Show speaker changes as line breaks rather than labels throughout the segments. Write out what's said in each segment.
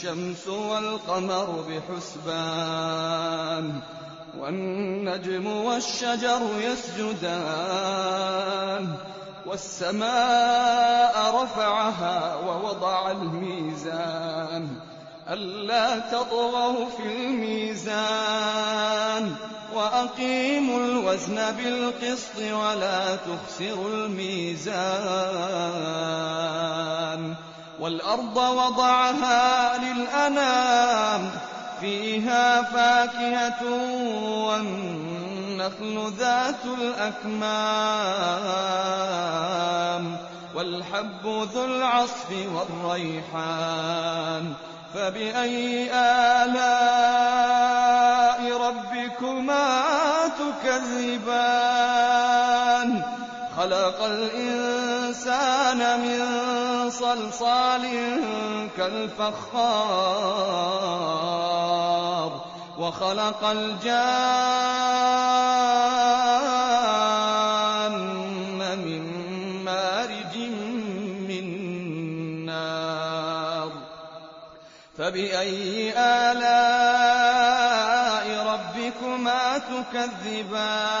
الشمس والقمر بحسبان والنجم والشجر يسجدان والسماء رفعها ووضع الميزان ألا تطغوا في الميزان وأقيموا الوزن بالقسط ولا تخسروا الميزان والأرض وضعها للأنام فيها فاكهة والنخل ذات الأكمام والحب ذو العصف والريحان. فبأي آلاء ربكما تكذبان؟ خلق الإنسان من صلصال كالفخار وخلق الجان من مارج من نار. فبأي آلاء ربكما تكذبان؟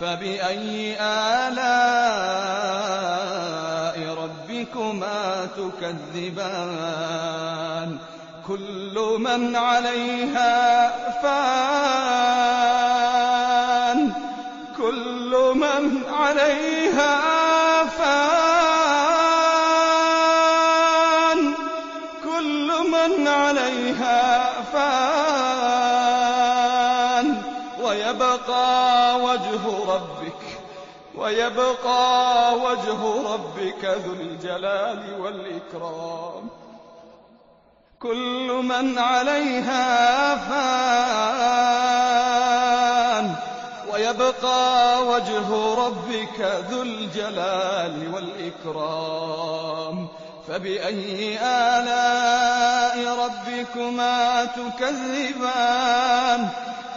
فبأي آلاء ربكما تكذبان؟ كل من عليها فان. كل من عليها فان. ويبقى وجه ربك ويبقى وجه ربك ذو الجلال والإكرام. كل من عليها فان ويبقى وجه ربك ذو الجلال والإكرام. فبأي آلاء ربكما تكذبان؟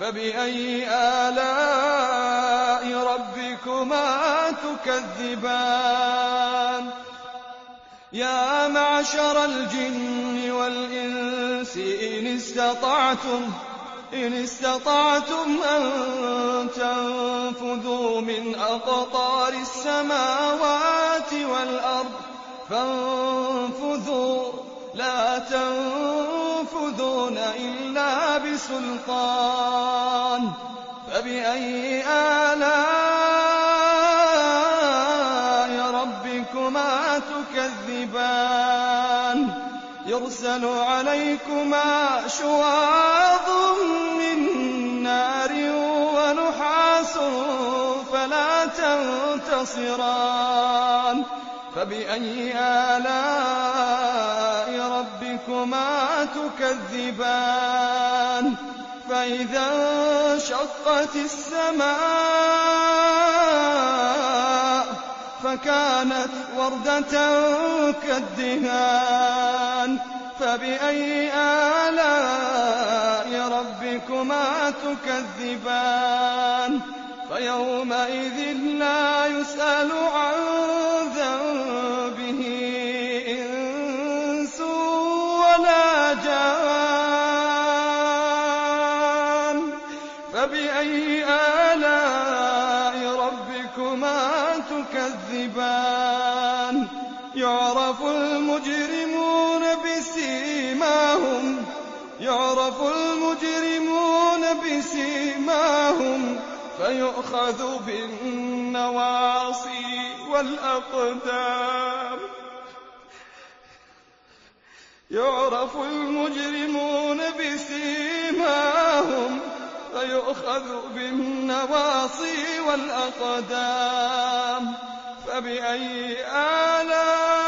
فبأي آلاء ربكما تكذبان؟ يا معشر الجن والإنس إن استطعتم إن استطعتم أن تنفذوا من أقطار السماوات والأرض فانفذوا لا تنفذون بسلطان فبأي آلاء ربكما تكذبان؟ يرسل عليكما شواظ من نار ونحاس فلا تنتصران. فبأي آلاء ربكما تكذبان؟ فإذا انشقت السماء فكانت وردة كالدهان. فبأي آلاء ربكما تكذبان؟ فيومئذ لا يسأل عن يعرف المجرمون بسيماهم فيؤخذ بالنواصي والأقدام. يعرف المجرمون بسيماهم فيؤخذ بالنواصي والأقدام. فبأي آلاء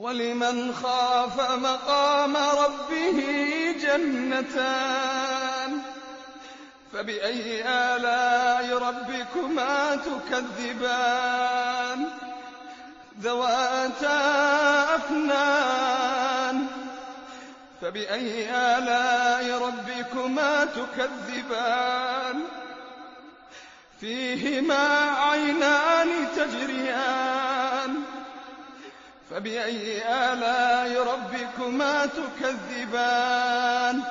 ولمن خاف مقام ربه جنتان فبأي آلاء ربكما تكذبان؟ ذواتا أفنان فبأي آلاء ربكما تكذبان؟ فيهما عينان تجريان فبأي آلاء ربكما تكذبان؟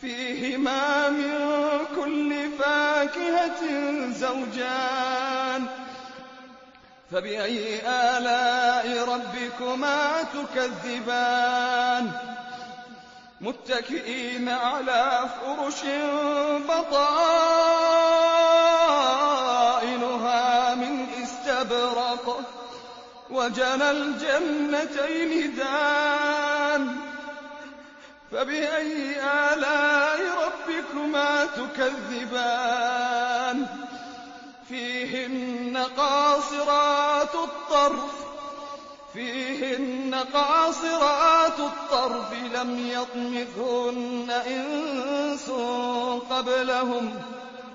فيهما من كل فاكهة زوجان. فبأي آلاء ربكما تكذبان؟ متكئين على فرش بطائنها وجنى الجنتين دان فبأي آلاء ربكما تكذبان؟ فيهن قاصرات الطرف فيهن قاصرات الطرف لم يطمثهن إنس قبلهم.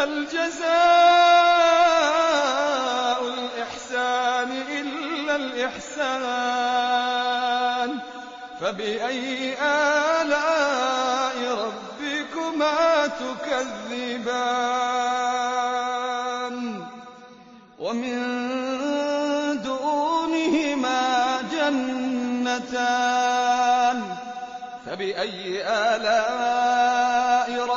هل جزاء الإحسان إلا الإحسان فبأي آلاء ربكما تكذبان؟ ومن دونهما جنتان فبأي آلاء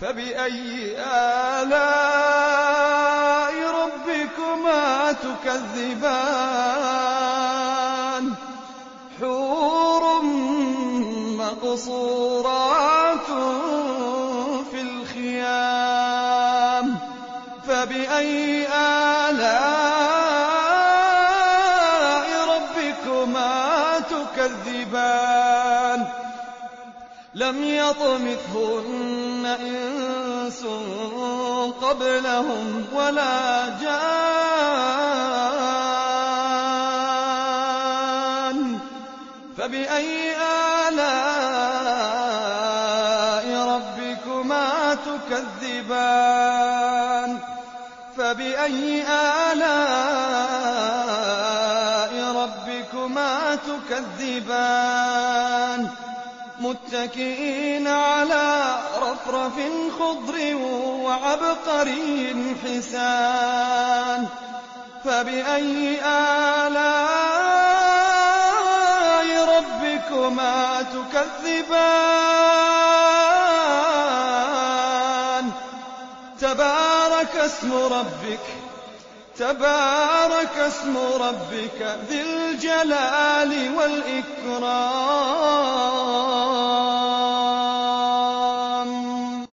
فبأي آلاء ربكما تكذبان؟ حور مقصورات في الخيام. فبأي آلاء ربكما تكذبان؟ لم يطمثهن إنس قبلهم ولا جان. فبأي آلاء ربكما تكذبان؟ فبأي آلاء ربكما تكذبان؟ متكئين على رفرف خضر وعبقري حسان. فبأي آلاء ربكما تكذبان؟ تبارك اسم ربك تبارك اسم ربك ذي الجلال والإكرام.